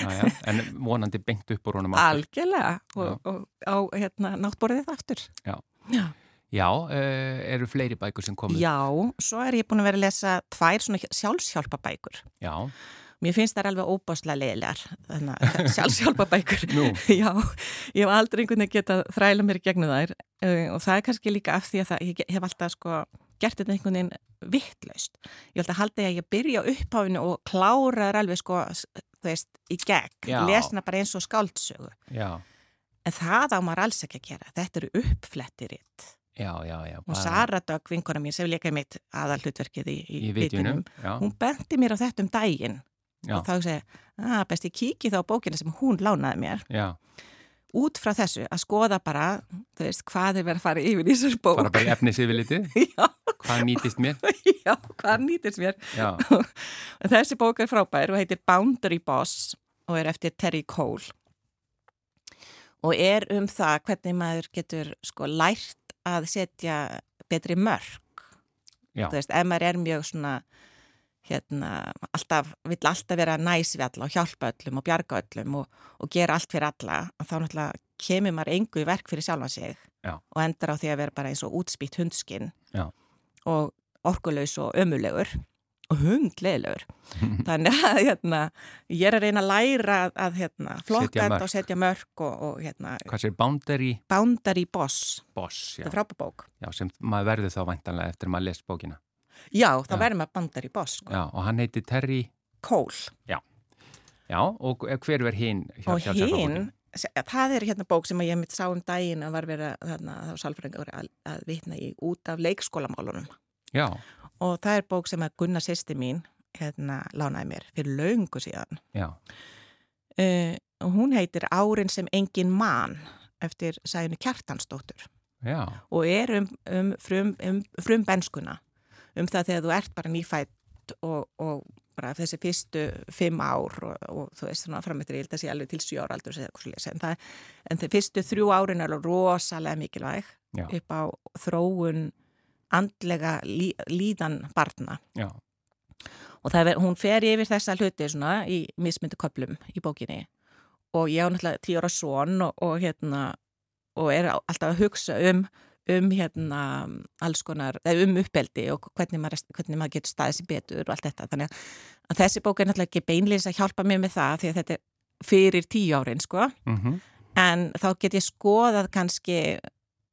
Já, já, en vonandi beint upp úr aftur. algjörlega. Og, og á hérna, náttborðið aftur. Já. Já. Já, uh, eru fleiri bækur sem komið? Já, svo er ég búin að vera að lesa tvær svona sjálfshjálpabækur Já, Mér finnst það alveg óbáslega leiðilegar, þannig að sjálfsjálpabækur. Nú. Já, ég hef aldrei einhvern veginn getað þræla mér gegnum þær uh, og það er kannski líka af því að það, ég hef alltaf sko gert þetta einhvern veginn vittlaust. Ég held að halda ég að ég byrja á uppháfinu og klára þær alveg sko, þú veist, í gegn, Já. lesna bara eins og skáldsögu. já, En það á maður alls ekki að gera. Þetta eru uppflettirinn. já, já, já. Og Sara Dögg, vinkona mín, sem leika mitt aðal hlutverkið í, í, í vitjunum. Hún benti mér á þetta um daginn já, og þá segi, að best ég kíki þá bókina sem hún lánaði mér. Já. út frá þessu að skoða bara þú veist, hvað er verið að fara yfir í þessar bók. Bara bara efnis yfir litið. já, Hvað nýtist mér? já, hvað nýtist mér? Þessi bók er frábær og heitir Boundary Boss og er eftir Terry Cole. Og er um það hvernig maður getur sko lært að setja betri mörg já, þú veist, ef maður er mjög svona hérna, alltaf, vill alltaf vera næs við alla og hjálpa öllum og bjarga öllum og, og gera allt fyrir alla, þá náttúrulega kemur maður engu í verk fyrir sjálfan sig Já. og endar á því að vera bara eins og útspýtt hundskinn Já. og orkulegs og ömulegur og hundleilegur. Þannig að hérna, ég er að reyna að læra að, hérna, flokka þetta og setja mörk og, og hérna, hvað sér Boundary boundary boss, Boss, þetta er frábæð bók. já, sem maður verður þá væntanlega eftir að maður les bókina. Já, þá Já. verður maður boundary boss, sko. Já, og hann heiti Terry, Cole. já, og hver verð hinn? og hinn það er hérna bók sem að ég mitt sá um daginn að var verið að þarna, þá sálfræðingar að, að vitna í út af leikskólamálunum. Já, og það er bók sem að Gunnar sýsti mín hérna lánaði mér fyrir laungu síðan. Já, uh, og hún heitir Árin sem engin mann eftir sæjunu Kjartansdóttur. Já, og er um, um, frum, um frum benskuna um það þegar þú ert bara nýfætt og, og bara þessi fyrstu fimm ár og, og þú veist svona framöttir ég held að sé alveg til sjö ára aldur en, það, en það fyrstu þrjú árin er alveg rosalega mikilvæg Já. upp á þróun andlega lí, líðan barna. Já, og það er, hún fer yfir þessa hluti svona í mismyndu köplum í bókinni. Og ég á náttúrulega tíu ára son og, og hérna og er alltaf að hugsa um um hérna alls konar, um uppeldi og hvernig maður, hvernig maður getur staðið sér betur og allt þetta, þannig að þessi bók er náttúrulega ekki beinleins að hjálpa mér með það því að þetta er fyrir tíu árin sko. Mhm, en þá get ég skoðað kannski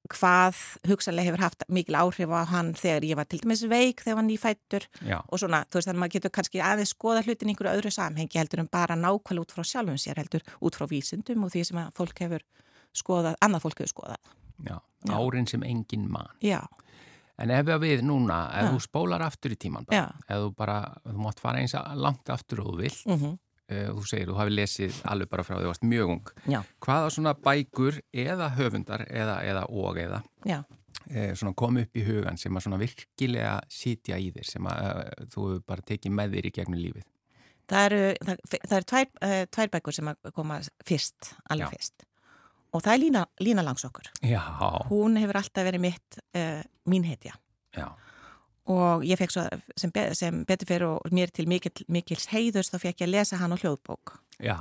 hvað hugsanlega hefur haft mikil áhrif á hann þegar ég var til dæmis veik þegar hann nýfættur já, og svona, þú veist, þannig að maður getur kannski aðeins skoða hlutin í einhverju öðru samhengi heldur en bara nákvæmlega út frá sjálfum sér heldur út frá vísindum og því sem að fólk hefur skoðað, annað fólk hefur skoðað. já, Já. árin sem engin mann. Já, En ef við núna, ef Já. þú spólar aftur í tíman bara, ef þú bara, þú mátt fara eins að langt aftur og þú vill, mm uh, þú segir, þú hafi lesið alveg bara frá því þú varst mjög ung. já, Hvaða svona bækur eða höfundar eða, eða og eða eh, kom upp í hugan sem að svona virkilega sitja í þér sem að uh, þú hefur bara tekið með þér í gegnum lífið? Það eru, það, það eru tvær, uh, tvær bækur sem að koma fyrst, alveg fyrst. Og það er Lína, Lína Langsokkur. Já, Hún hefur alltaf verið mitt, uh, mín hetja. já, Og ég fekk svo, sem, be, sem betur fyrir og mér til mikil, mikils heiðurs, þá fekk ég að lesa hann á hljóðbók. já,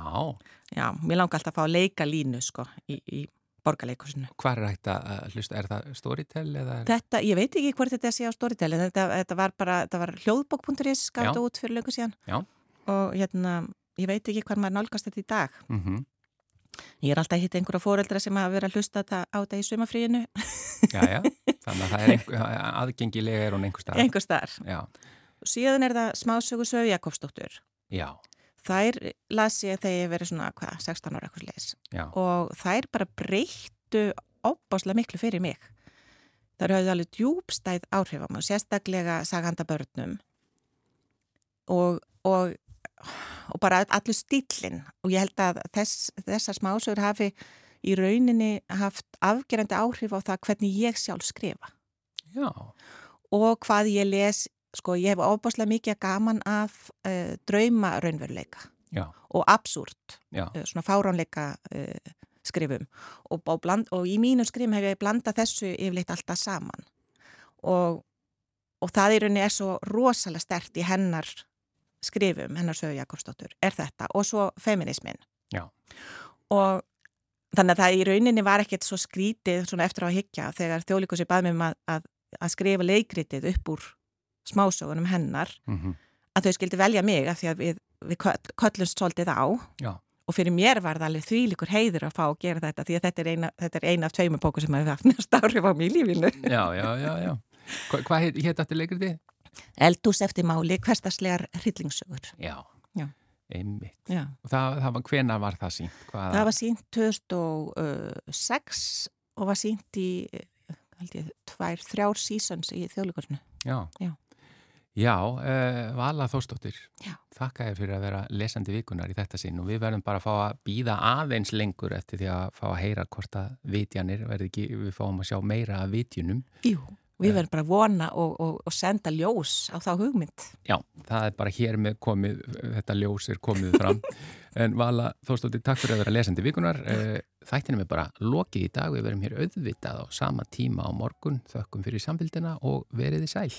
Já, mér langar alltaf að fá að leika línu, sko, í, í borgarleikusinu. hvað er hægt að hlusta, er það Storytel eða? Þetta, ég veit ekki hvort þetta sé á Storytel, en þetta, þetta var bara, þetta var hljóðbók.is, gafði út fyrir löngu síðan. Já. Og hérna, ég veit ekki hvað maður nálgast þetta í dag. Mm Ég er alltaf að hitta einhverja fóreldra sem hafa verið að hlusta á þetta í sumafríinu, Já, já, þannig að það er aðgengilega er hún einhver stað. einhver staðar. Já, Síðan er það smásögu Sögu Jakobsdóttur. já, Þær las ég þegar ég verið svona, hvað, 16 ára eitthvað leis. já, Og þær bara breyttu óbáslega miklu fyrir mig. Þær höfðu alveg djúbstæð áhrif á mig, sérstaklega saganda börnum. Og, og, og bara allur stílinn. Og ég held að þess, þessar smásögur hafi í rauninni haft afgerandi áhrif á það hvernig ég sjálf skrifa. já, og hvað ég les, sko ég hef óbáslega mikið gaman af uh, drauma raunveruleika já, og absúrt, uh, svona fáránleika uh, skrifum. Og, og, bland, og í mínum skrifum hef ég blandað þessu yfirleitt alltaf saman. Og, og það í rauninni er svo rosalega stert í hennar skrifum, hennar sögu Jakobsdóttur, er þetta og svo feminismin já, og þannig að það í rauninni var ekkert svo skrítið svona eftir á að higgja þegar þjóðlíkusi bað mér um að, að, að skrifa leikritið upp úr smásögunum hennar mm að þau skildi velja mig af því að við, við köll- köllumst svolítið á já, og fyrir mér var það alveg þvílikur heiður að fá að gera þetta því að þetta er eina, þetta er eina af tveimur bóku sem hefur haft næst áhrif á mig í lífinu. já, já, já, já. Hva, hvað hétt aftur leikriti? Eldús eftir máli, hverstaslegar hryllingssögur. Já, Já. einmitt. Já. Og það, það var, hvena var það sínt? Hvaða? Það var sínt 2006 og var sínt í held ég, tvær, þrjár seasons í þjóðlíkursinu. Já, Já. Já, uh, Vala Þórsdóttir, Já. þakka þér fyrir að vera lesandi vikunar í þetta sinn og við verðum bara að fá að býða aðeins lengur eftir því að fá að heyra hvort að vitjanir verði ekki, við fáum að sjá meira af vitjunum. Jú, Við verðum bara að vona og, og, og senda ljós á þá hugmynd. Já, það er bara hér með komið, þetta ljós er komið fram. en Vala Þórstóttir, takk fyrir að vera lesandi vikunar. Eh, þættinum er bara lokið í dag. Við verðum hér auðvitað á sama tíma á morgun. Þökkum fyrir samfélgina og veriði sæl.